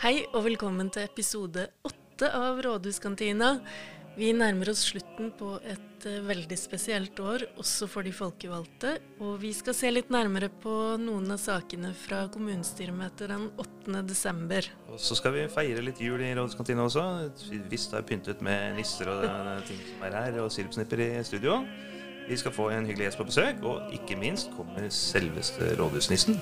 Hei og velkommen til episode åtte av Rådhuskantina. Vi nærmer oss slutten på et eh, veldig spesielt år, også for de folkevalgte. Og vi skal se litt nærmere på noen av sakene fra kommunestyremøtet den 8. desember. Og så skal vi feire litt jul i Rådhuskantina også. Visst er pyntet med nisser og ting som er her, og sirupsnipper i studio. Vi skal få en hyggelig gjest på besøk, og ikke minst kommer selveste rådhusnissen.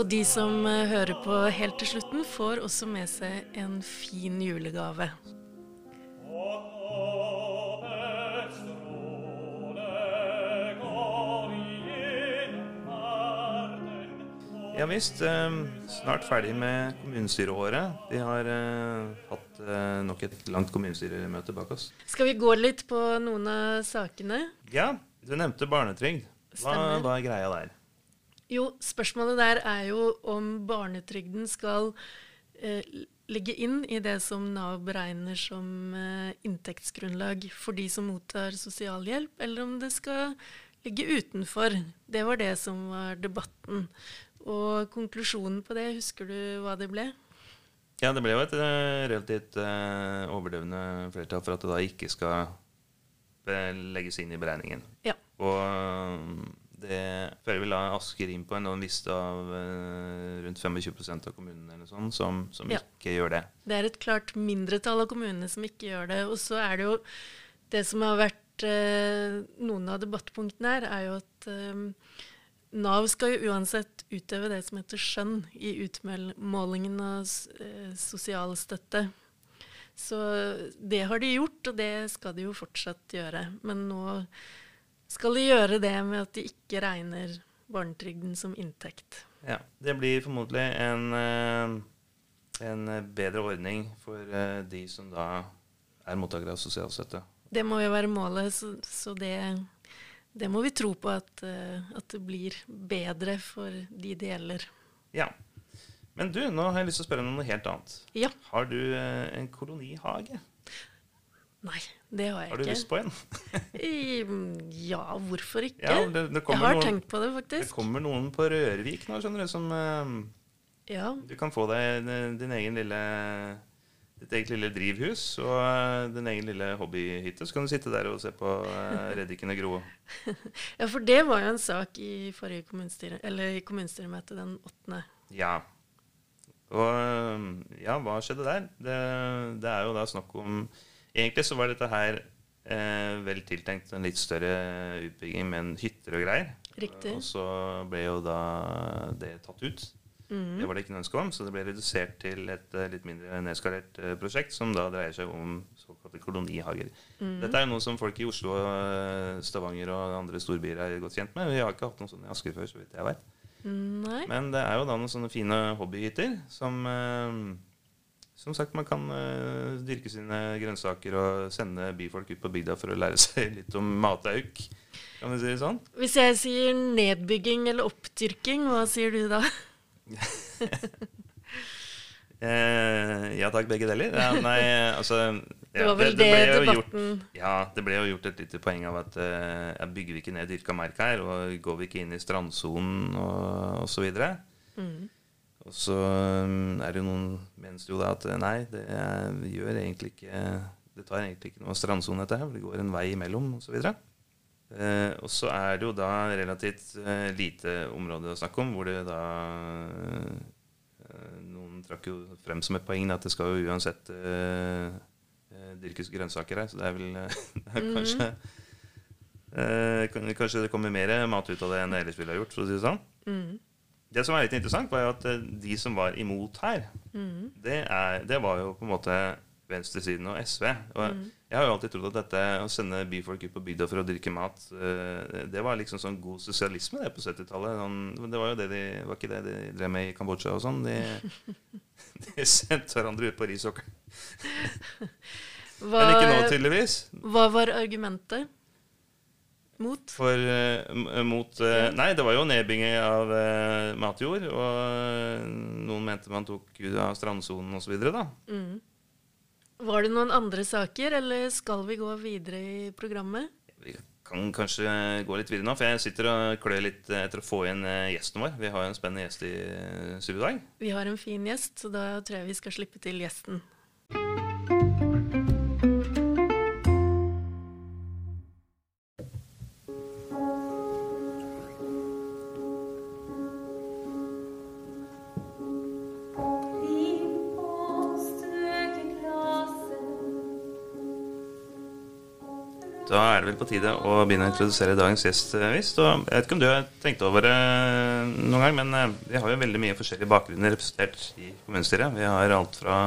Og de som eh, hører på helt til slutten, får også med seg en fin julegave. Ja visst. Eh, snart ferdig med kommunestyreåret. Vi har eh, hatt eh, nok et langt kommunestyremøte bak oss. Skal vi gå litt på noen av sakene? Ja, du nevnte barnetrygd. Hva, hva er greia der? Jo, spørsmålet der er jo om barnetrygden skal eh, ligge inn i det som Nav beregner som eh, inntektsgrunnlag for de som mottar sosialhjelp, eller om det skal ligge utenfor. Det var det som var debatten. Og konklusjonen på det, husker du hva det ble? Ja, det ble jo et eh, relativt eh, overdøvende flertall for at det da ikke skal legges inn i beregningen. Ja. Og eh, det fører vel da Asker inn på en sånn liste av eh, rundt 25% av kommunene eller sånn, som, som Ja. ikke gjør det. Det er et klart mindretall av kommunene som ikke gjør det. Og så er det jo Det som har vært eh, noen av debattpunktene her, er jo at eh, Nav skal jo uansett utøve det som heter skjønn i utmålingen av eh, sosialstøtte. Så det har de gjort, og det skal de jo fortsatt gjøre. Men nå skal de gjøre det med at de ikke regner barnetrygden som inntekt. Ja, Det blir formodentlig en, eh, en bedre ordning for eh, de som da er mottakere av sosialstøtte. Det må jo være målet, så, så det, det må vi tro på at, eh, at det blir bedre for de det gjelder. Ja. Men du, nå har jeg lyst til å spørre om noe helt annet. Ja. Har du en kolonihage? Nei, det har jeg ikke. Har du ikke. lyst på en? Ja, hvorfor ikke? Ja, det, det jeg har noen, tenkt på det, faktisk. det kommer noen på Rørvik nå, skjønner du, som uh, Ja, Du kan få deg din, egen lille ditt eget lille drivhus og uh, din egen lille hobbyhytte. Så kan du sitte der og se på uh, reddikene gro. ja, for det var jo en sak i forrige kommunestyre, eller i kommunestyremøtet den åttende. Ja. Og eh, ja, hva skjedde der? Det, det er jo da snakk om Egentlig så var dette her eh, vel tiltenkt en litt større utbygging med en hytter og greier. Riktig. Og så ble jo da det tatt ut. Mm. Det var det ikke noe ønske om, så det ble redusert til et eh, litt mindre nedskalert eh, prosjekt, som da dreier seg om såkalte kolonihager. Mm. Dette er jo noe som folk i Oslo, eh, Stavanger og andre storbyer er godt kjent med. Vi har ikke hatt noe sånt i Asker før, så vidt jeg vet. Nei. Men det er jo da noen sånne fine hobbyhytter som eh, som sagt, man kan uh, dyrke sine grønnsaker og sende byfolk ut på bygda for å lære seg litt om matauk. Kan vi si det sånn? Hvis jeg sier nedbygging eller oppdyrking, hva sier du da? Eh, ja takk, begge deler. Ja, nei, altså Det var vel det, det, det debatten gjort, Ja, det ble jo gjort et lite poeng av at uh, ja, bygger vi ikke ned dyrka mark her, og går vi ikke inn i strandsonen og osv. Mhm. Og så um, er det jo noen mener jo da at eh, nei, det gjør egentlig ikke Det tar egentlig ikke noe strandsone, dette her. for Det går en vei imellom, osv. Eh, og så er det jo da relativt eh, lite område å snakke om, hvor det da eh, Noen trakk jo frem som et poeng at det skal jo uansett eh, eh, dyrkes grønnsaker her, så det er vel er kanskje eh, Kanskje det kommer mer mat ut av det enn det ellers ville ha gjort, for å si det sånn. Mhm. Det som er litt interessant, var jo at eh, de som var imot her, mm. det, er, det var jo på en måte venstresiden og SV. Og jeg har jo alltid trodd at dette å sende byfolk ut på bygda for å drikke mat, eh, det var liksom sånn god sosialisme det på 70-tallet. Sånn, det var jo det de, var ikke det de drev med i Kambodsja og sånn. De, de sendte hverandre ut på risåkeren. Men ikke nå, tydeligvis. hva var argumentet mot? For uh, mot uh, Nei, det var jo nedbygging av uh, matjord. Og noen mente man tok ut av strandsonen osv. da. Mhm. Var det noen andre saker, eller skal vi gå videre i programmet? Vi kan kanskje gå litt videre nå, for jeg sitter og klør litt etter å få inn gjesten vår. Vi har jo en spennende gjest i studio i dag. Vi har en fin gjest, så da tror jeg vi skal slippe til gjesten. Vel på tide å begynne å introdusere dagens gjest. Eh, visst. Og jeg vet ikke om du har tenkt over det noen gang, men eh, vi har jo veldig mye forskjellige bakgrunner representert i kommunestyret. Vi har alt fra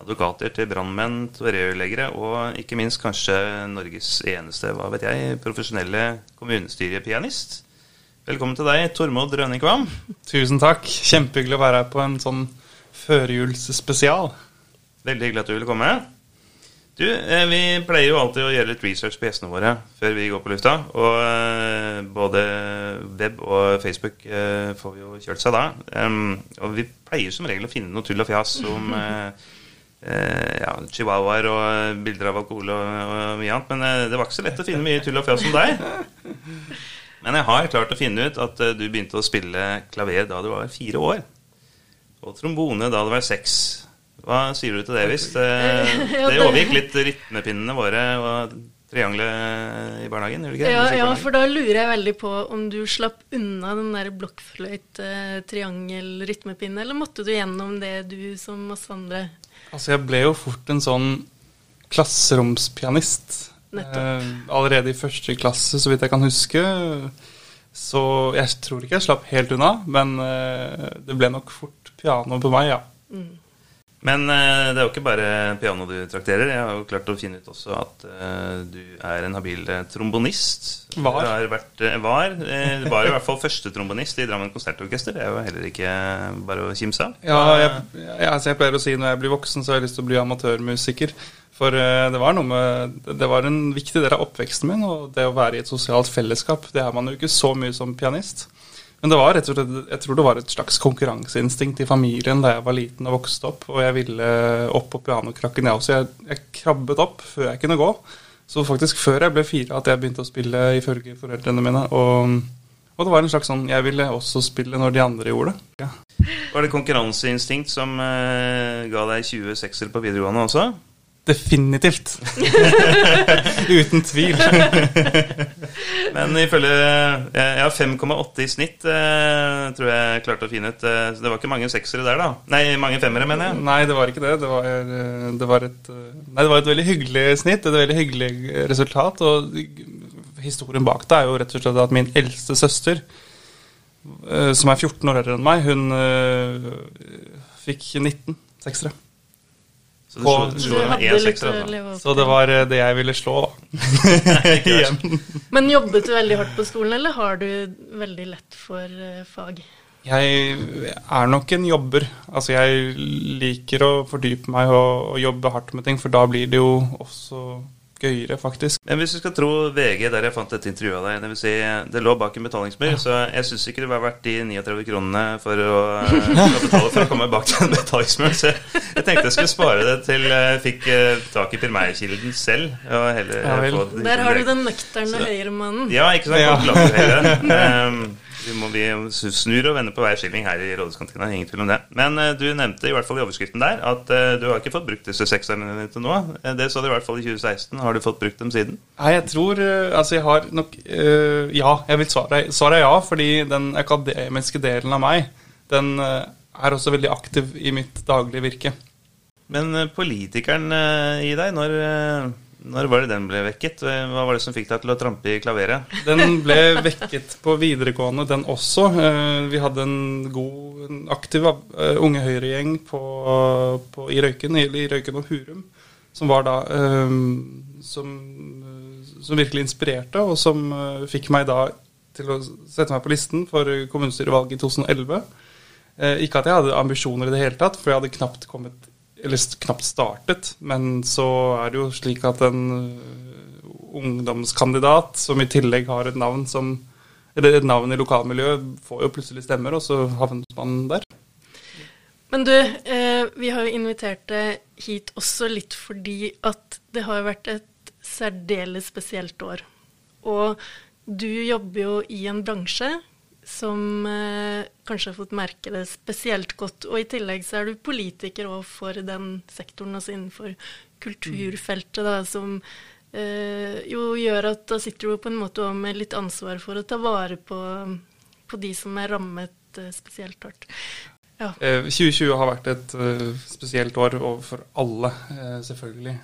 advokater til brannmenn til rørleggere, og ikke minst kanskje Norges eneste, hva vet jeg, profesjonelle kommunestyrepianist. Velkommen til deg, Tormod Rønning Kvam. Tusen takk. Kjempehyggelig å være her på en sånn førjulsspesial. Veldig hyggelig at du ville komme. Du, eh, Vi pleier jo alltid å gjøre litt research på gjestene våre før vi går på lufta. Og eh, både web og Facebook eh, får vi jo kjørt seg da. Og vi pleier som regel å finne noe tull og fjas om ja, chihuahuaer og bilder av alkohol og mye annet. Men det var ikke så lett å finne mye tull og fjas om deg. Men jeg har klart å finne ut at du begynte å spille klaver da du var fire år. Og trombone da du var seks. Hva sier du til det, hvis? Det, det overgikk litt rytmepinnene våre og triangelet i barnehagen? gjør det ikke? Ja, ja, for da lurer jeg veldig på om du slapp unna den der blokkfløyt-triangel-rytmepinne, eller måtte du gjennom det, du som oss andre? Altså, jeg ble jo fort en sånn klasseromspianist. Eh, allerede i første klasse, så vidt jeg kan huske. Så jeg tror ikke jeg slapp helt unna, men eh, det ble nok fort piano på meg, ja. Mm. Men uh, det er jo ikke bare piano du trakterer. Jeg har jo klart å finne ut også at uh, du er en habil uh, trombonist. Var. Vært, var. var i hvert fall første trombonist i Drammen konsertorkester. Det er jo heller ikke bare å kimse av. Ja, jeg, jeg, altså jeg, pleier å si når jeg blir voksen, så har jeg lyst til å bli amatørmusiker. For det var noe med Det var en viktig del av oppveksten min, og det å være i et sosialt fellesskap. Det er man jo ikke så mye som pianist. Men det var rett og slett, jeg tror det var et slags konkurranseinstinkt i familien da jeg var liten og vokste opp. Og jeg ville opp på pianokrakken, jeg også. Jeg, jeg krabbet opp før jeg kunne gå. Så faktisk før jeg ble fire at jeg begynte å spille ifølge foreldrene mine. Og, og, det var en slags sånn Jeg ville også spille når de andre gjorde det. Ja. Var det konkurranseinstinkt som uh, ga deg 20 sekser på videregående også? Definitivt. Uten tvil. Men ifølge Jeg har 5,8 i snitt, eh, tror jeg klarte å finne ut. Eh, så det var ikke mange seksere der, da. Nei, mange femmere, mener jeg. Nei, det var ikke det. Det var, eh, det var, et, nei, det var et veldig hyggelig snitt. Et veldig hyggelig resultat. Og historien bak det er jo rett og slett at min eldste søster, som er 14 år eldre enn meg, hun fikk 19 seksere. Så du slo, slo med én sekser? Altså. Så det var eh, det jeg ville slå, da. Men jobbet du veldig hardt på skolen, eller har du veldig lett for uh, fag? Jeg er nok en jobber. Altså jeg liker å fordype meg og, og jobbe hardt med ting, for da blir det jo også gøyere, faktisk. Men hvis du skal tro VG, der jeg fant dette intervjuet av deg, det vil si, det lå bak en betalingsmur, ja. så jeg syns ikke det var verdt de 39 kronene for å, å betale for å komme bak til en betalingsmur. Så jeg tenkte jeg skulle spare det til jeg fikk eh, tak i primærkilden selv. Heller, ja, der har du den nøkterne høyremannen. Ja, ikke sant? Ja. Um, vi, må, vi snur og vender på hver skilling her i Rådhuskantina. Ingen tvil om det. Men uh, du nevnte i hvert fall i overskriften der at uh, du har ikke fått brukt disse sekserne dine til nå. Uh, det sa du i hvert fall i 2016. Har du fått brukt dem siden? Nei, jeg tror Altså, jeg har nok Ja, jeg vil svare, svare ja. Fordi den akademiske delen av meg, den er også veldig aktiv i mitt daglige virke. Men politikeren i deg, når når var det den ble vekket? Hva var det som fikk deg til å trampe i klaveret? Den ble vekket på videregående, den også. Eh, vi hadde en god, aktiv eh, Unge Høyre-gjeng i Røyken, i Røyken og Hurum, som var da eh, som, som, virkelig inspirerte, og som fikk meg da til å sette meg på listen for kommunestyrevalget i 2011. Ikke at jeg hadde ambisjoner i det hele tatt, for jeg hadde knapt kommet eller knapt startet, men så er det jo slik at en uh, ungdomskandidat som i tillegg har et navn som et navn i lokalmiljøet, får jo plutselig stemmer, og så havnet man der. Men du, eh, vi har jo invitert deg hit også litt fordi at det har vært et særdeles spesielt år. Og du jobber jo i en bransje som eh, kanskje har fått merke det spesielt godt. Og i tillegg så er du politiker òg for den sektoren, altså innenfor kulturfeltet, da, som eh, jo gjør at da sitter du på en måte med litt ansvar for å ta vare på, på de som er rammet eh, spesielt hardt. Ja. 2020 eh, har vært et uh, spesielt år for alle, uh, selvfølgelig.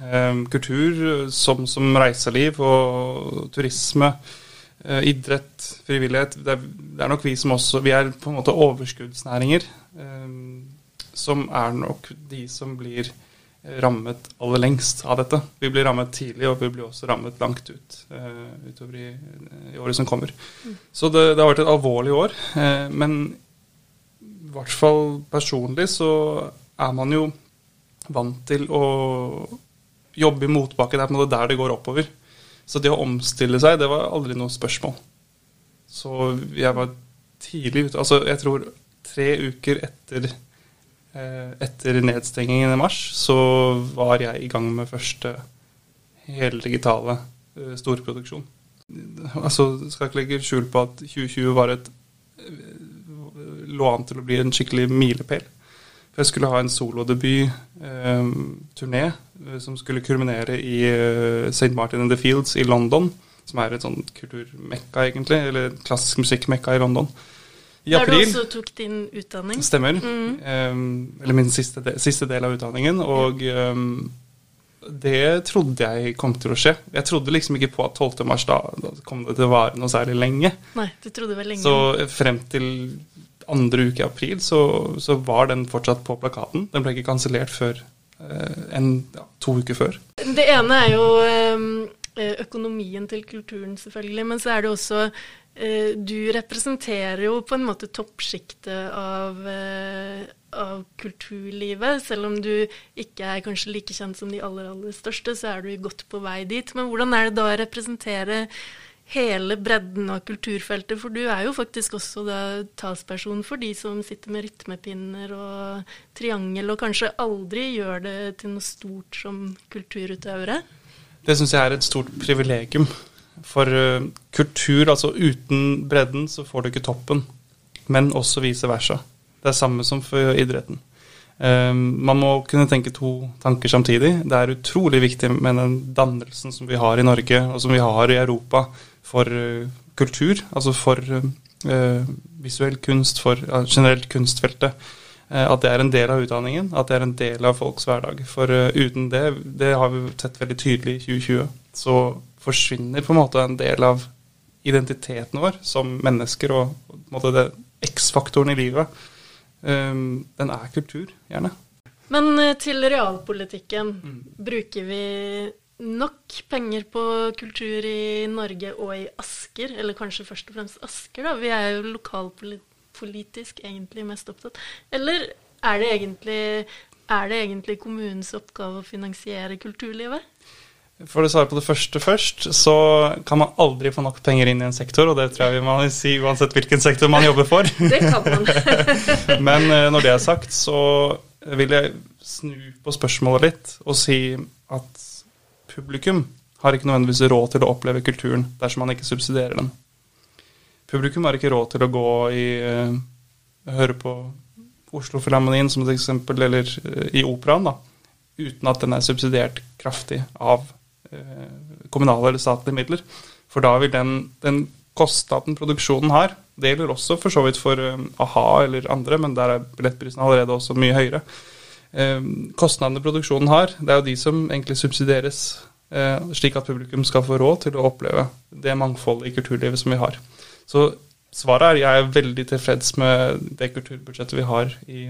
Kultur som, som, reiseliv og turisme Eh, idrett, frivillighet. Det er, det er, nok vi som også Vi er på en måte overskuddsnæringer. Eh, som er nok de som blir rammet aller lengst av dette. Vi blir rammet tidlig, og vi blir også rammet langt ut uh, utover i, i, året som kommer. Mm. Så det, det, har vært et alvorlig år. Uh, men i hvert fall personlig så er man jo vant til å jobbe i motbakke. Det er på en måte der det går oppover. Så det å omstille seg, det var aldri noe spørsmål. Så jeg var tidlig ute. Altså, jeg tror tre uker etter, eh, etter nedstengingen i mars, så var jeg i gang med første heldigitale eh, storproduksjon. Altså, skal ikke legge skjul på at 2020 var et eh, lå an til å bli en skikkelig milepæl. For jeg skulle ha en solodebut-turné eh, eh, som skulle kulminere i eh, St. Martin in the Fields i London. Som er et sånn kulturmekka, egentlig. Eller klassisk musikkmekka i London. I Der april, du også tok din utdanning? Stemmer. Mm. Eh, eller min siste del, siste del, av utdanningen. Og um, det trodde jeg kom til å skje. Jeg trodde liksom ikke på at 12. mars da, da kom det til å vare noe særlig lenge. Nei, du trodde vel lenge. Så frem til andre uke i april så, så, var den fortsatt på plakaten. Den ble ikke kansellert før eh, en, ja, to uker før. Det ene er jo eh, økonomien til kulturen, selvfølgelig. Men så er det også eh, Du representerer jo på en måte toppsjiktet av, av kulturlivet. Selv om du ikke er kanskje like kjent som de aller, aller største, så er du godt på vei dit. Men hvordan er det da å representere hele bredden av kulturfeltet. For du er jo faktisk også da talsperson for de som sitter med rytmepinner og triangel, og kanskje aldri gjør det til noe stort som kulturutøvere. Det syns jeg er et stort privilegium. For uh, kultur, altså uten bredden, så får du ikke toppen. Men også vice versa. Det er samme som for idretten. Um, man må kunne tenke to tanker samtidig. Det er utrolig viktig med den dannelsen som vi har i Norge, og som vi har i Europa, for uh, kultur, altså for uh, visuell kunst, for generelt kunstfeltet. At det er en del av utdanningen, at det er en del av folks hverdag. For uten det, det har vi sett veldig tydelig i 2020, så forsvinner på en måte en del av identiteten vår som mennesker og på en måte det X-faktoren i livet. Um, den er kultur, gjerne. Men til realpolitikken. Mm. Bruker vi nok penger på kultur i Norge og i Asker, eller kanskje først og fremst Asker, da. Vi er jo lokalpolitisk egentlig mest opptatt. Eller er det egentlig, er det egentlig kommunens oppgave å finansiere kulturlivet? For å svare på det første først, så kan man aldri få nok penger inn i en sektor, og det tror jeg vi må si uansett hvilken sektor man jobber for. Det kan man. Men eh, når det er sagt, så vil jeg snu på spørsmålet litt og si at publikum har ikke nødvendigvis råd til å oppleve kulturen dersom man ikke subsidierer den. Publikum har ikke råd til å gå i uh, høre på Oslo-filharmonien som et eksempel, eller uh, i operaen, da, uten at den er subsidiert kraftig av uh, kommunale eller statlige midler. For da vil den, den kostnaden produksjonen har, det gjelder også for så vidt for a-ha eller andre, men der er billettprisen allerede også mye høyere. Eh, kostnadene produksjonen har, det er jo de som egentlig subsidieres, eh, slik at publikum skal få råd til å oppleve det mangfoldet i kulturlivet som vi har. Så svaret er jeg er veldig tilfreds med det kulturbudsjettet vi har i,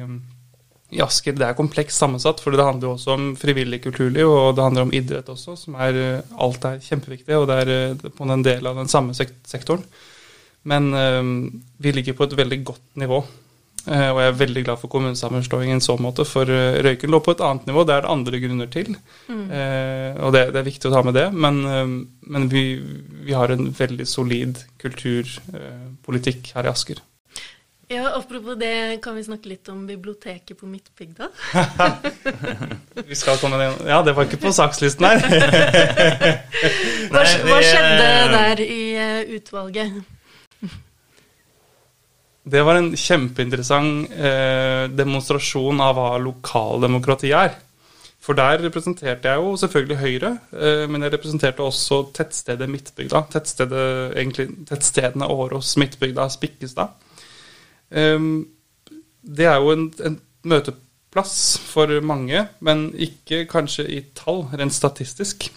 i Asker. Det er komplekst sammensatt, for det handler jo også om frivillig kulturliv, og det handler om idrett også, som er Alt er kjempeviktig, og det er på en del av den samme sektoren. Men vi ligger på et veldig godt nivå. Eh, og jeg er veldig glad for kommunesammenslåingen i så måte, for eh, Røyken lå på et annet nivå. Det er det andre grunner til, mm. eh, og det, det, er viktig å ta med det. Men, men vi, vi, har en veldig solid kulturpolitikk her i Asker. Ja, Apropos det, kan vi snakke litt om biblioteket på Midtbygda? Vi skal komme ned. Ja, det var ikke på sakslisten her. Hva, hva skjedde der i utvalget? Det var en kjempeinteressant eh, demonstrasjon av hva lokaldemokrati er. For der representerte jeg jo selvfølgelig Høyre, eh, men jeg representerte også tettstedet Midtbygda. Tettstedet, egentlig, tettstedene Årås, Midtbygda, Spikkestad. Eh, det er jo en, en møteplass for mange, men ikke kanskje i tall, rent statistisk.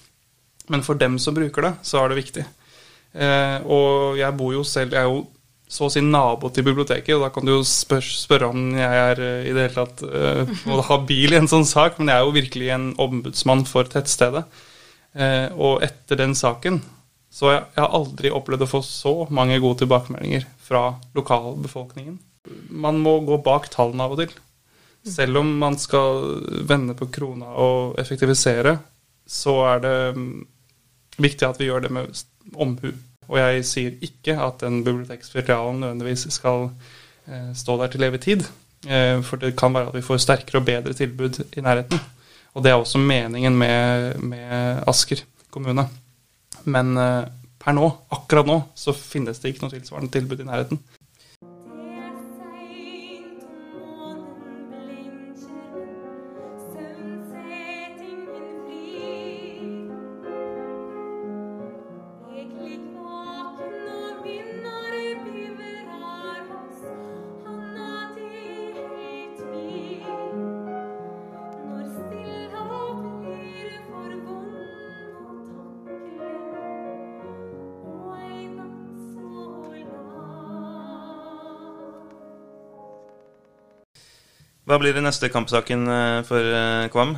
Men for dem som bruker det, så er det viktig. Eh, og jeg bor jo selv Jeg er jo så å si nabo til biblioteket, og da kan du jo spør, spørre om jeg er eh, i det hele tatt eh, må ha bil i en sånn sak, men jeg er jo virkelig en ombudsmann for tettstedet. Eh, og etter den saken så jeg, jeg har aldri opplevd å få så mange gode tilbakemeldinger fra lokalbefolkningen. Man må gå bak tallene av og til. Selv om man skal vende på krona og effektivisere, så er det mm, viktig at vi gjør det med omhu. Og jeg sier ikke at den biblioteksfilialen nødvendigvis skal eh, stå der til evig tid. Eh, for det kan være at vi får sterkere og bedre tilbud i nærheten. Og det er også meningen med, med Asker kommune. Men eh, per nå, akkurat nå, så finnes det ikke noe tilsvarende tilbud i nærheten. Hva blir det neste kampsaken eh, for eh, Kvam?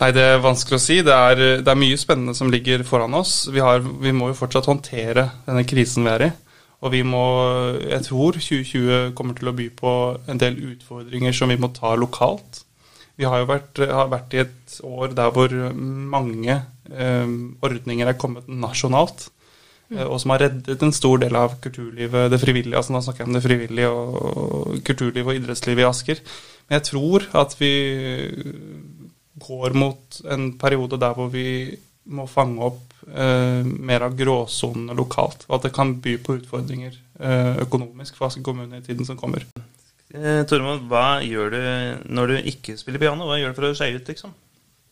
Nei, det er vanskelig å si. Det er, det er mye spennende som ligger foran oss. Vi, har, vi må jo fortsatt håndtere denne krisen vi er i. Og vi må, jeg tror 2020 kommer til å by på en del utfordringer som vi må ta lokalt. Vi har jo vært, har vært i et år der hvor mange eh, ordninger er kommet nasjonalt. Mm. Og som har reddet en stor del av kulturlivet, det frivillige. altså Nå snakker jeg om det frivillige og, og kulturlivet og idrettslivet i Asker. Men jeg tror at vi går mot en periode der hvor vi må fange opp eh, mer av gråsonene lokalt. Og at det kan by på utfordringer eh, økonomisk for Asker kommune i tiden som kommer. Eh, Tormod, hva gjør du når du ikke spiller piano? Hva gjør du for å skeie ut, liksom?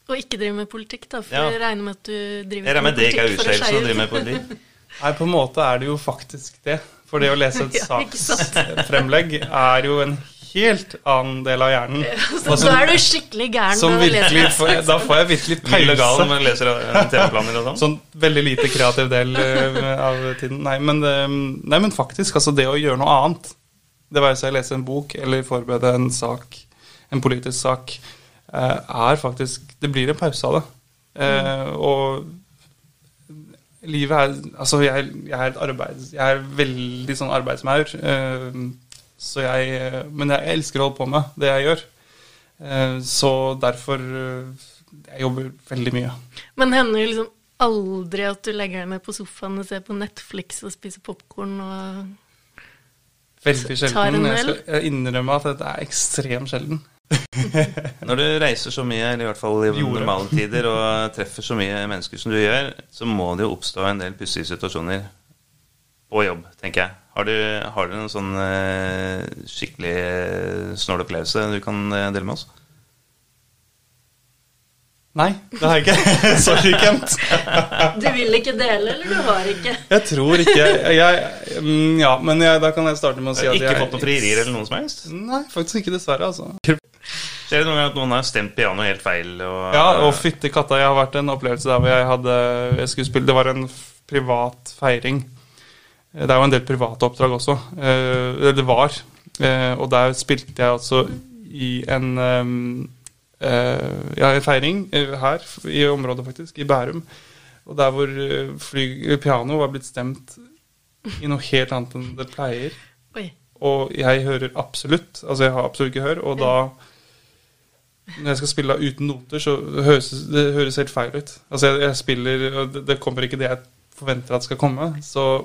Og ikke drive med politikk, da, for Ja. jeg regner med at du driver med, med politikk. Jeg regner med det ikke er politikk å utskeielse å drive med politikk. Nei, på en måte er det jo faktisk det. For det å lese et Ja, saksfremlegg er jo en helt annen del av hjernen. Så da er du skikkelig gæren når du leser virkelig, får, da får jeg virkelig legal når jeg leser eh, TV-planer og sånn. Sånn veldig lite kreativ del eh, av tiden. Nei men, eh, nei, men faktisk, altså det å gjøre noe annet, det være seg lese en bok eller forberede en sak, en politisk sak, eh, er faktisk Det blir en pause av det. Mm. Og livet er Altså, jeg, jeg er et arbeids... Jeg er veldig sånn arbeidsmaur. Så jeg Men jeg elsker å holde på med det jeg gjør. Eh, Så derfor eh, Jeg jobber veldig mye. Men hender det liksom aldri at du legger deg ned på sofaen og ser på Netflix og spiser popkorn og Veldig tar sjelden. en Jeg skal innrømme at dette er ekstremt sjelden. Når du reiser så mye, eller i hvert fall i normale tider, og treffer så mye mennesker som du gjør, så må det jo oppstå en del pussige situasjoner på jobb, tenker jeg. Har du, har du noen sånn eh, skikkelig eh, snål opplevelse du kan eh, dele med oss? Nei, det har jeg ikke. Sorry, Kent. Du vil ikke dele, eller du har ikke? Jeg tror ikke jeg, mm, Ja, men jeg, da kan jeg starte med å si at ikke fått noen frierier eller noe som helst? Nei, faktisk ikke, dessverre. altså. Skjer det noen gang at noen har stemt piano helt feil? Og, Ja, og fytti katta, jeg har vært en opplevelse der hvor jeg hadde jeg skulle spille, Det var en privat feiring. Det er jo en del private oppdrag også. Eh, eller det var. Eh, og der spilte jeg altså i en ehm, eh, Ja, en feiring her i området, faktisk. I Bærum. Og der hvor fly, piano var blitt stemt i noe helt annet enn det pleier. Oi. Og jeg hører absolutt Altså, jeg har absolutt gehør, og da Når jeg skal spille uten noter, så høres det høres helt feil ut. Altså, jeg, jeg spiller og det, det kommer ikke det jeg forventer at skal komme. Så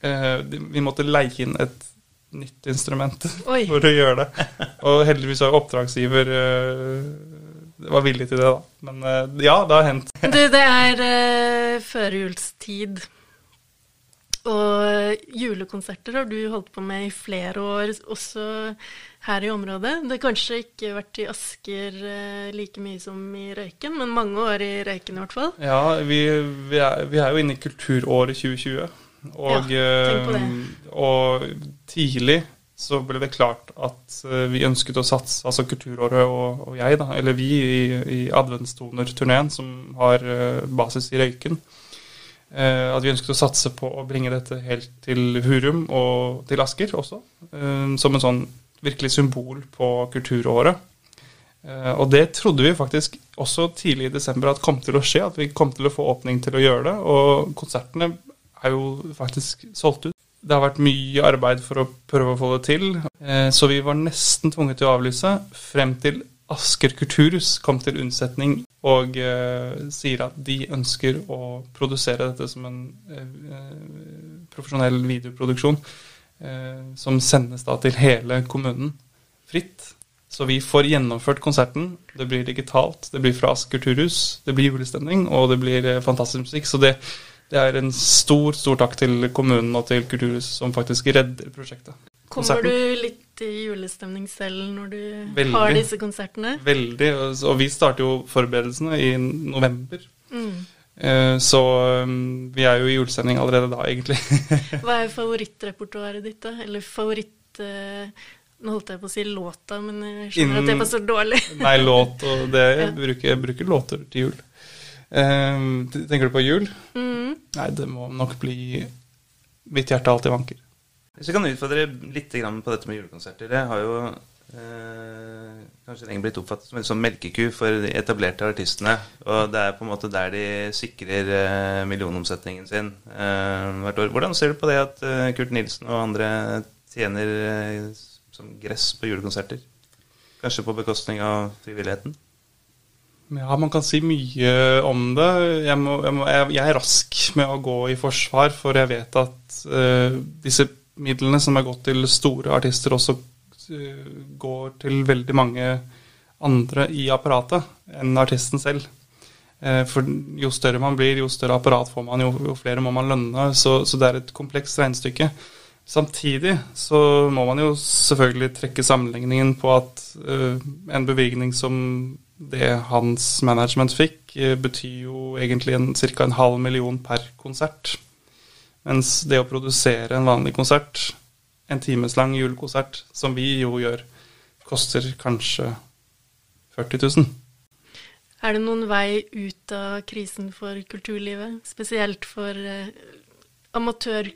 vi måtte leie inn et nytt instrument Oi. for å gjøre det. Og heldigvis var oppdragsgiver eh, var villig til det, da. Men eh, ja, det har hendt. Du, det er uh, førjulstid. Og julekonserter har du holdt på med i flere år, også her i området. Det har kanskje ikke vært i Asker eh, like mye som i Røyken, men mange år i Røyken i hvert fall. Ja, vi, vi, er, vi er jo inne i kulturåret 2020. Og, det. eh, og tidlig så ble det klart at eh, vi ønsket å satse, altså Kulturåret og, og jeg, da, eller vi i, i Adventstoner-turneen, som har eh, basis i Røyken, at vi ønsket å satse på å bringe dette helt til Hurum og til Asker også, som en sånn virkelig symbol på kulturåret. Og det trodde vi faktisk også tidlig i desember at kom til å skje, at vi kom til å få åpning til å gjøre det. Og konsertene er jo faktisk solgt ut. Det har vært mye arbeid for å prøve å få det til, eh, så vi var nesten tvunget til å avlyse frem til Asker kulturhus kom til unnsetning og eh, sier at de ønsker å produsere dette som en eh, profesjonell videoproduksjon som sendes da til hele kommunen fritt. Så vi får gjennomført konserten. Det blir digitalt, det blir fra Asker kulturhus, det blir julestemning, og det blir fantastisk musikk. Så det, det er en stor, stor takk til kommunen og til Kulturhuset som faktisk redder prosjektet. Kommer du litt i julestemning selv når du Veldig. har disse konsertene? Veldig. og- vi starter jo forberedelsene i november. Mm. Eh, Så um, vi er jo i julestemning allerede da, egentlig. Hva er favorittrepertoaret ditt, da? Eller favoritt... eh, nå holdt jeg på å si låta, men jeg skjønner at det Innen- passer dårlig. Nei, låt og det. Jeg bruker, jeg bruker låter til jul. Eh, Tenker du på jul? Mm. Nei, det må nok bli Mitt hjerte alltid vanker. Hvis vi kan utfordre litt på dette med julekonserter. Det har jo eh, kanskje lenge blitt oppfattet som en sånn melkeku for de etablerte artistene. Og det er på en måte der de sikrer eh, millionomsetningen sin eh, hvert år. Hvordan ser du på det at eh, Kurt Nilsen og andre tjener eh, som gress på julekonserter? Kanskje på bekostning av frivilligheten? Ja, man kan si mye om det. Jeg, må, jeg, må, jeg, jeg er rask med å gå i forsvar, for jeg vet at uh, disse midlene som er gått til store artister, også uh, går til veldig mange andre i apparatet enn artisten selv. Uh, for jo større man blir, jo større apparat får man, jo, jo flere må man lønne. Så, så det er et komplekst regnestykke. Samtidig så må man jo selvfølgelig trekke sammenligningen på at en bevilgning som det hans management fikk, eh, betyr jo egentlig ca. en halv million per konsert. Mens det å produsere en vanlig konsert, en timeslang julekonsert, som vi jo gjør, koster kanskje 40 000. Er det noen vei ut av krisen for kulturlivet? Spesielt for eh, amatør,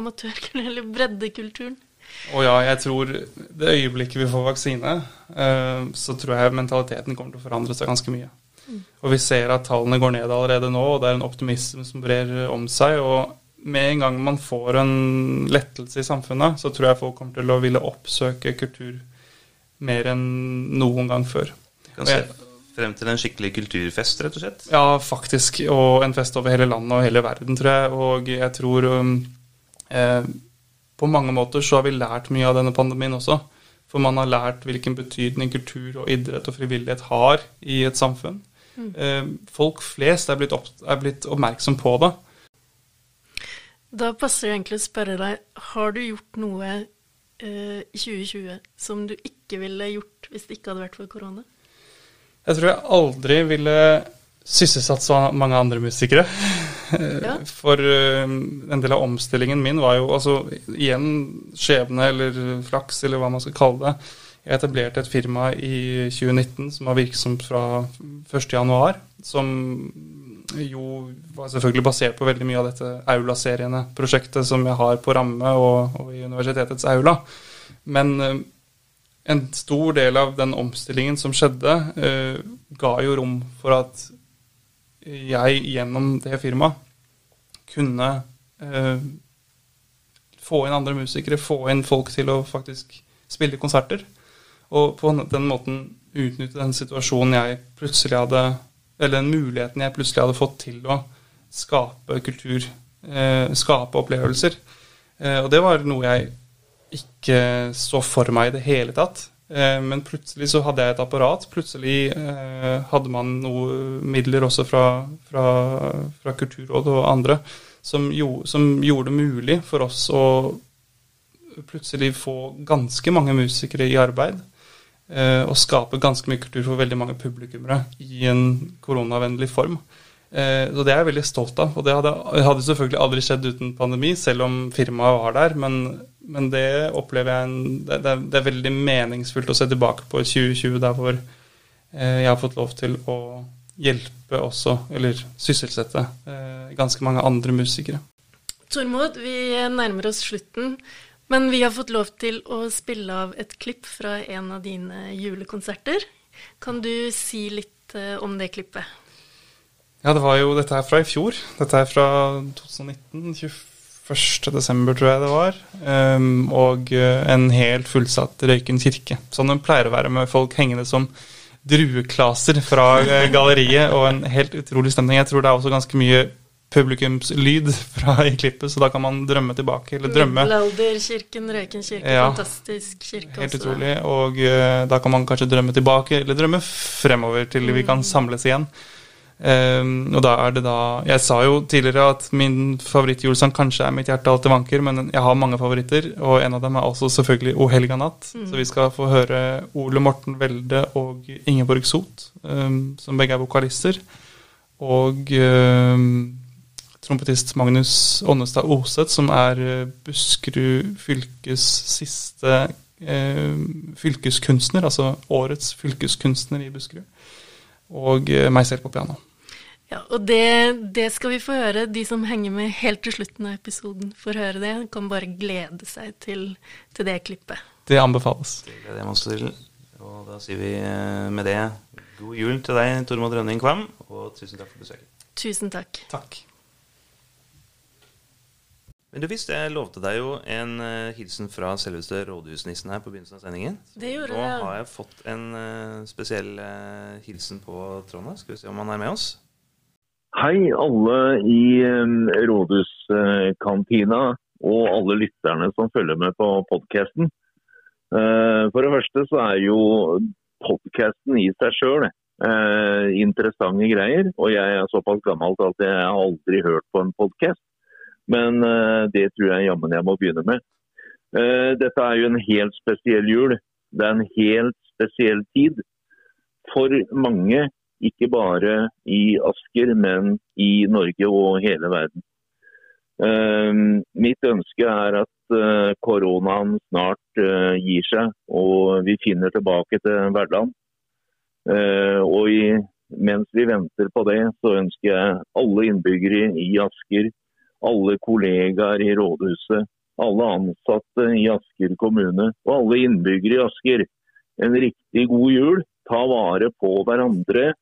amatørkultur, eller breddekulturen? Og ja, jeg tror det øyeblikket vi får vaksine, eh, så tror jeg mentaliteten kommer til å forandre seg ganske mye. Og vi ser at tallene går ned allerede nå, og det er en optimisme som brer om seg. Og med en gang man får en lettelse i samfunnet, så tror jeg folk kommer til å ville oppsøke kultur mer enn noen gang før. Kan se frem til en skikkelig kulturfest, rett og slett? Ja, faktisk. Og en fest over hele landet og hele verden, tror jeg. Og jeg tror um, eh, på mange måter så har vi lært mye av denne pandemien også. For man har lært hvilken betydning kultur og idrett og frivillighet har i et samfunn. Mm. folk flest er blitt, opp, er blitt oppmerksom på det. Da passer det egentlig å spørre deg, har du gjort noe eh, i 2020 som du ikke ville gjort hvis det ikke hadde vært for korona? Jeg tror jeg aldri ville sysselsatt så mange andre musikere. Ja. For eh, en del av omstillingen min var jo altså igjen skjebne eller flaks, eller hva man skal kalle det. Jeg etablerte et firma i 2019 som var virksomt fra 1.1, som jo var selvfølgelig basert på veldig mye av dette Aula-seriene-prosjektet som jeg har på ramme og, og i universitetets aula. Men eh, en stor del av den omstillingen som skjedde, uh, ga jo rom for at jeg gjennom det firmaet kunne eh, få inn andre musikere, få inn folk til å faktisk spille konserter. Og på den måten utnytte den situasjonen jeg plutselig hadde Eller den muligheten jeg plutselig hadde fått til å skape kultur, eh, skape opplevelser. Eh, og det var noe jeg ikke så for meg i det hele tatt. Eh, men plutselig så hadde jeg et apparat. Plutselig eh, hadde man noen midler også fra, fra, fra Kulturrådet og andre som, jo, som gjorde det mulig for oss å plutselig få ganske mange musikere i arbeid. eh, Og skape ganske mye kultur for veldig mange publikummere i en koronavennlig form. Så det er jeg veldig stolt av. Og det hadde, hadde selvfølgelig aldri skjedd uten pandemi, selv om firmaet var der. Men, men det opplever jeg en, det, er, det er veldig meningsfullt å se tilbake på 2020, der hvor eh, jeg har fått lov til å hjelpe også, eller sysselsette, eh, ganske mange andre musikere. Tormod, vi nærmer oss slutten, men vi har fått lov til å spille av et klipp fra en av dine julekonserter. Kan du si litt eh, om det klippet? Ja, det var jo dette her fra i fjor. Dette er fra 2019. 21. desember, tror jeg det var. Um, og eh, en helt fullsatt Røyken kirke. Sånn den pleier å være, med folk hengende som drueklaser fra eh, galleriet, og en helt utrolig stemning. Jeg tror det er også ganske mye publikumslyd fra i klippet, så da kan man drømme tilbake. Eller drømme. Middelalderkirken, Røyken kirke, Ja. fantastisk kirke Helt også. utrolig. Og uh, da kan man kanskje drømme tilbake, eller drømme fremover til vi kan samles igjen. Ehm, og da er det da Jeg sa jo tidligere at min favorittjulesang kanskje er 'Mitt hjerte alltid vanker', men jeg har mange favoritter, og en av dem er også selvfølgelig 'O helga natt'. Så vi skal få høre Ole Morten Welde og Ingeborg Sot, um, som begge er vokalister. Og um, trompetist Magnus Ånnestad Oseth, som er eh, Buskerud fylkes siste eh, fylkeskunstner, altså årets fylkeskunstner i Buskerud. Og eh, meg selv på piano. Ja, og det, det skal vi få høre. De som henger med helt til slutten av episoden, får høre det. Kan bare glede seg til, til det klippet. Det anbefales. Det gleder jeg meg også til. Og da sier vi eh, med det god jul til deg, Tormod Rønning Kvam, og tusen takk for besøket. Tusen takk. Takk. Men du visste, jeg lovte deg jo en eh, hilsen fra selveste rådhusnissen her på begynnelsen av sendingen. Det gjorde Nå det. har jeg fått en eh, spesiell hilsen på Trondheim. Skal vi se om han er med oss? Hei alle i um, Rådhuskantina og alle lytterne som følger med på podkasten. for det første så er jo podkasten i seg sjøl interessante greier. Og jeg er såpass gammel at jeg har aldri hørt på en podkast. Men eh, det tror jeg jammen jeg må begynne med. Eh, dette er jo en helt spesiell jul. Det er en helt spesiell tid. For mange ikke bare i Asker, men i Norge og hele verden. Eh, mitt ønske er at eh, koronaen snart eh, gir seg, og vi finner tilbake til hverdagen. Eh, og mens vi venter på det, så ønsker jeg alle innbyggere i Asker, alle kollegaer i rådhuset, alle ansatte i Asker kommune og alle innbyggere i Asker en riktig god jul. Ta vare på hverandre,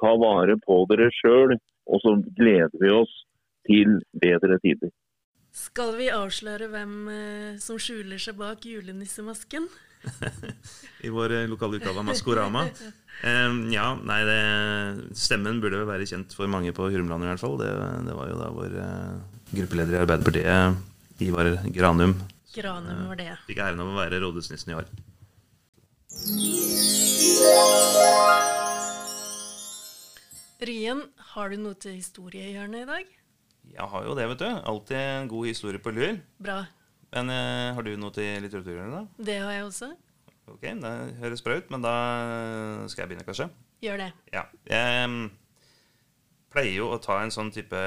ta vare på dere sjøl, og så gleder vi oss til bedre tider. Skal vi avsløre hvem eh, som skjuler seg bak julenissemasken? I vår eh, lokale utgave av Maskorama. Um, ja, nei, det, stemmen burde vel være kjent for mange på Hurumland i hvert fall. Det, det var jo da vår uh, gruppeleder i Arbeiderpartiet, Ivar Granum, Granum var det. fikk æren av å være rådhusnissen i år. Ryen, har du noe til historiehjørnet i dag? Jeg har jo det, vet du. Alltid en god historie på lur. Bra. Men eh, har du noe til litteraturhjørnet, da? Det har jeg også. Ok, det høres bra ut, men da skal jeg begynne, kanskje. Gjør det. Ja. Jeg mm, pleier jo å ta en sånn type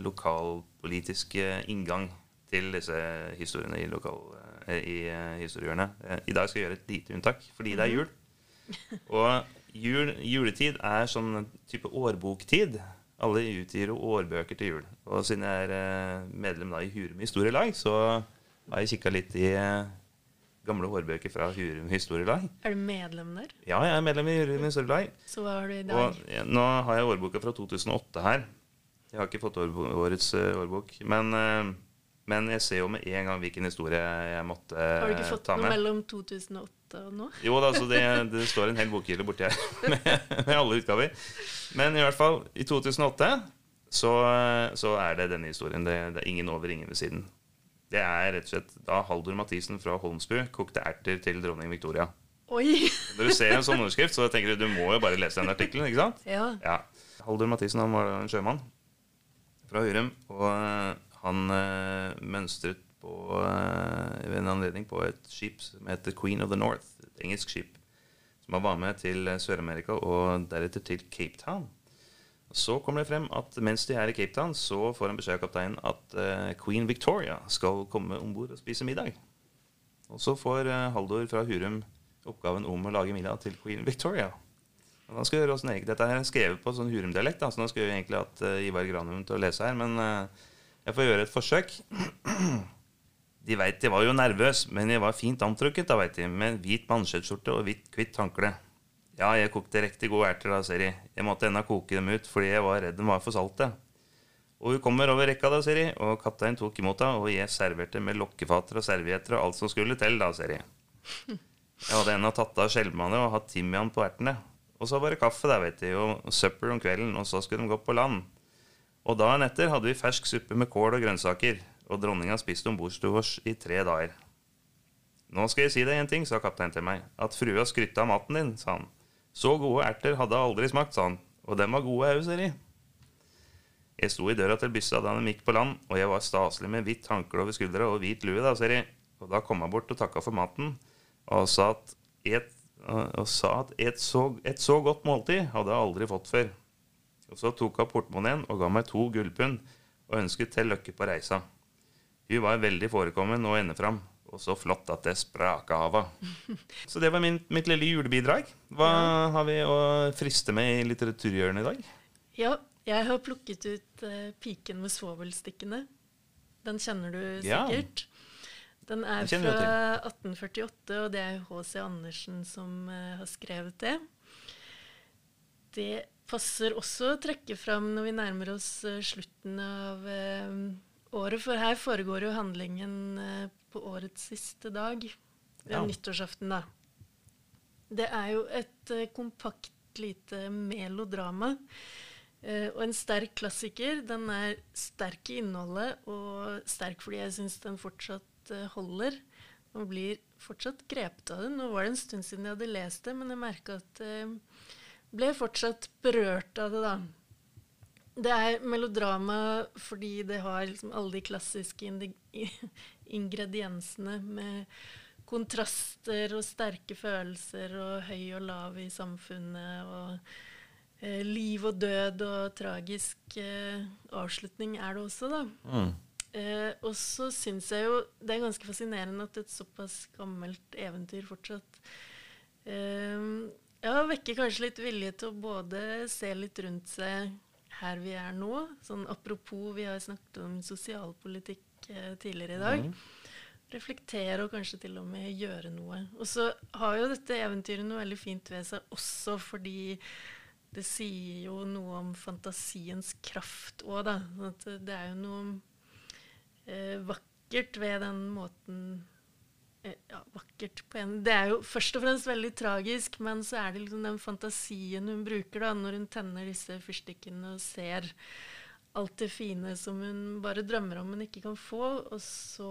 lokalpolitisk eh, inngang til disse historiene i, lokal, eh, i eh, historiehjørnet. Eh, I dag skal jeg gjøre et lite unntak, fordi det er jul. Og jul, juletid er sånn type årboktid. Alle utgir årbøker til jul. Og siden jeg er eh, medlem da i Hurum historielag, så har jeg kikka litt i eh, gamle årbøker fra Hurum historielag. Er du medlem der? Ja, jeg er medlem i Hurum historielag. Så hva har du i dag? Og ja, nå har jeg årboka fra 2008 her. Jeg har ikke fått årets eh, årbok. Men, men jeg ser jo med en gang hvilken historie jeg måtte ta med. har du ikke fått noe mellom 2008 og nå? Jo da, så det, det står en hel bokhylle borti her med, med alle utgaver. Men i hvert fall, i 2008 så, så er det denne historien. Det, det er ingen over, ingen ved siden. Det er rett og slett da Haldor Mathisen fra Holmsbu kokte erter til dronning Victoria. Oi! Når du ser en sånn underskrift, så tenker du du må jo bare lese den artikkelen, ikke sant? Ja. Ja. Haldor Mathisen han var en sjømann fra Hurum, og eh, han øh, mønstret på, eh, ved en anledning på et skip som heter Queen of the North, et engelsk skip, som han var med til eh, Sør-Amerika og deretter til Cape Town. Så kommer det frem at mens de er i Cape Town, så får han beskjed av kapteinen at eh, Queen Victoria skal komme om bord og spise middag. Og så får Haldor fra Hurum oppgaven om å lage middag til Queen Victoria. Og da skal gjøre oss Dette er skrevet på sånn Hurum-dialekt, så nå skal vi egentlig uh, Ivar Granum til å lese her, men jeg får gjøre et forsøk. De veit jeg var jo nervøs, men jeg var fint antrukket, da veit de, med hvit mansjettskjorte og hvitt hvitt håndkle. Ja, jeg kokte riktig gode erter da, ser de. Jeg måtte ennå koke dem ut fordi jeg var redd de var for salte. Og hun kommer over rekka da, ser de, og kapteinen tok imot henne, og jeg serverte med lokkefater og servietter og alt som skulle til, da, ser de. Jeg hadde ennå tatt av skjelmene og hatt timian på ertene. Og så var det kaffe der, vet de, og søppel om kvelden, og så skulle de gå på land. Og dagen etter hadde vi fersk suppe med kål og grønnsaker, og dronninga spiste om bordstua vår i tre dager. Nå skal jeg si deg en ting, sa kapteinen til meg, at frua skrytte av maten din, sa han. Så gode erter hadde jeg aldri smakt, sa han, og dem var gode au, sier de. Jeg sto i døra til byssa da de gikk på land, og jeg var staselig med hvitt håndkle over skuldra og hvit lue, da, sier de. Og da kom jeg bort og takka for maten, og sa at et, og sa at et, så, et så godt måltid hadde jeg aldri fått før. Og så tok hun portemoneen og ga meg to gullpund og ønsket til lykke på reisa. Hun var veldig forekommen og ende fram, og så flott at det spraka av henne. Så det var min, mitt lille julebidrag. Hva har vi å friste med i litteraturhjørnet i dag? ja, jeg har plukket ut uh, 'Piken med svovelstikkene'. Den kjenner du Ja. sikkert. Den er Den fra 1848, og det er H.C. Andersen som uh, har skrevet det. Det passer også å trekke fram når vi nærmer oss uh, slutten av året, for her foregår jo handlingen eh, på årets siste dag. Det er Ja. nyttårsaften, da. Det er jo et eh, kompakt lite melodrama. eh, og en sterk klassiker. Den er sterk i innholdet, og sterk fordi jeg syns den fortsatt holder. Man blir fortsatt grepet av den. Nå var det en stund siden jeg hadde lest det, men jeg merka at jeg ble fortsatt berørt av det, da. Det er melodrama fordi det har liksom alle de klassiske ingrediensene med kontraster og sterke følelser og høy og lav i samfunnet og eh, liv og død og tragisk eh, avslutning er det også, da. Mm. Eh, og så syns jeg jo det er ganske fascinerende at et såpass gammelt eventyr fortsatt eh, ja, vekker kanskje litt vilje til å både se litt rundt seg her vi er nå. Sånn apropos, vi har snakket om sosialpolitikk eh, tidligere i dag. Reflektere og kanskje til og med gjøre noe. Og så har jo dette eventyret noe veldig fint ved seg også fordi det sier jo noe om fantasiens kraft òg, da. At det er jo noe eh, vakkert ved den måten ja, vakkert på en Det er jo først og fremst veldig tragisk, men så er det liksom den fantasien hun bruker da, når hun tenner disse fyrstikkene og ser alt det fine som hun bare drømmer om, men ikke kan få. Og så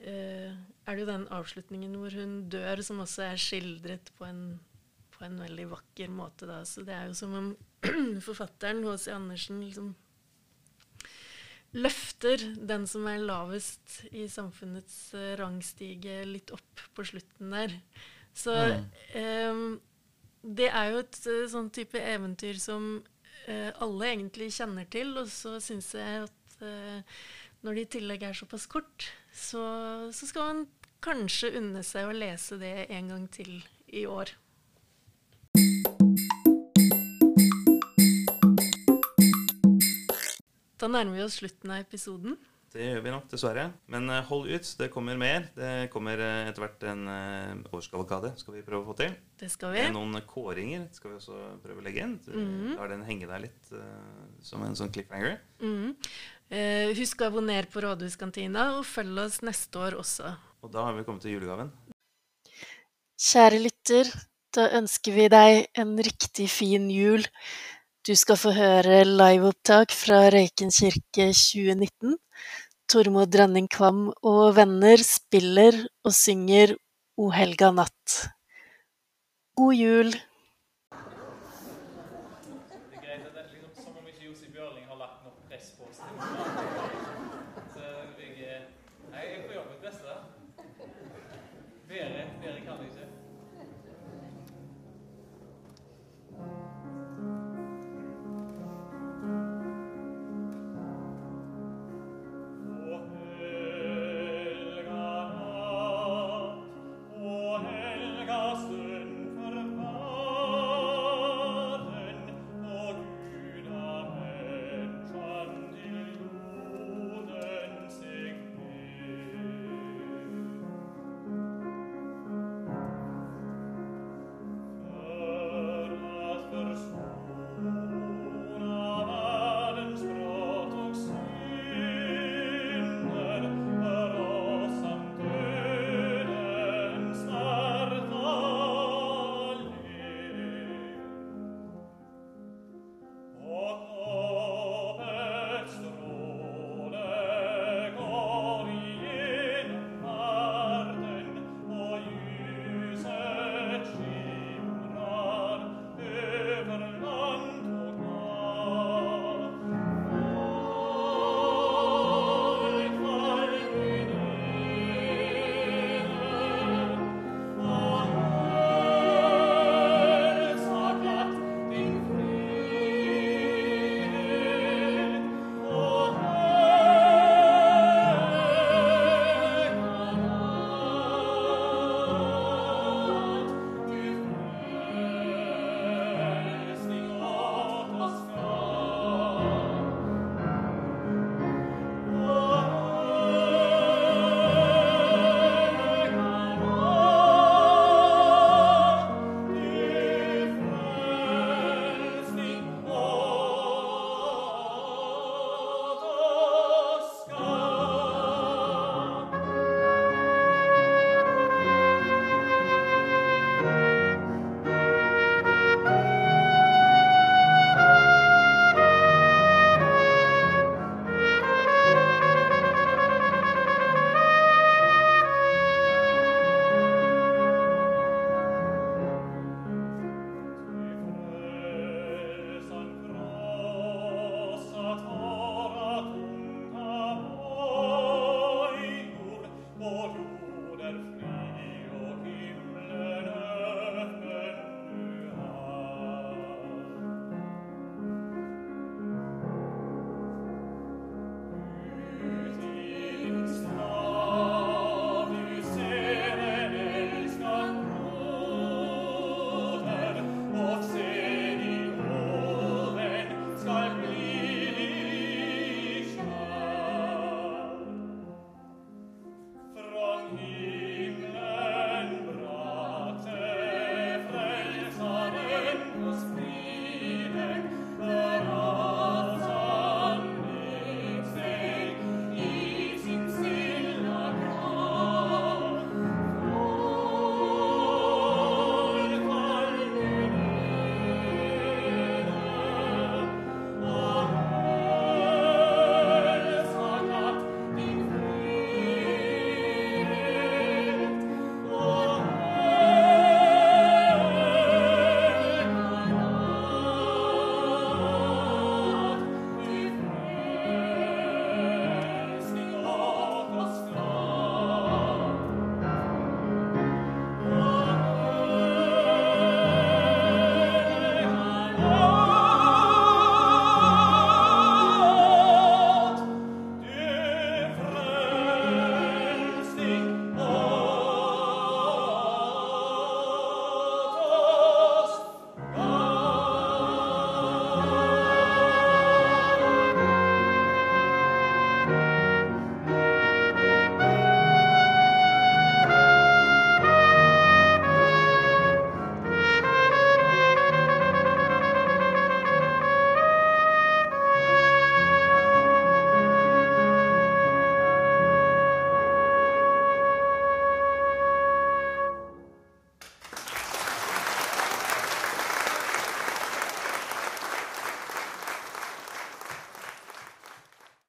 eh, er det jo den avslutningen hvor hun dør, som også er skildret på en, på en veldig vakker måte. Da. Så det er jo som om forfatteren H.C. Andersen liksom løfter den som er lavest i samfunnets eh, rangstige, litt opp på slutten der. Så eh, det er jo et eh, sånn type eventyr som eh, alle egentlig kjenner til, og så syns jeg at når det i tillegg er såpass kort, så, så skal man kanskje unne seg å lese det en gang til i år. Da nærmer vi oss slutten av episoden. Det gjør vi nok, dessverre. Men eh, hold ut, det kommer mer. Det kommer eh, etter hvert en uh, årskavalkade skal vi prøve å få til. Det skal vi. Noen kåringer skal vi også prøve å legge inn. Lar den henge der litt eh, som en sånn cliffhanger. Mm. Eh, husk å abonnere på Rådhuskantina, og følg oss neste år også. Og da har vi kommet til julegaven. Kjære lytter, da ønsker vi deg en riktig fin jul. Du skal få høre liveopptak fra Røyken kirke 2019. Tormod Drenning Kvam og venner spiller og synger O helga natt. God jul!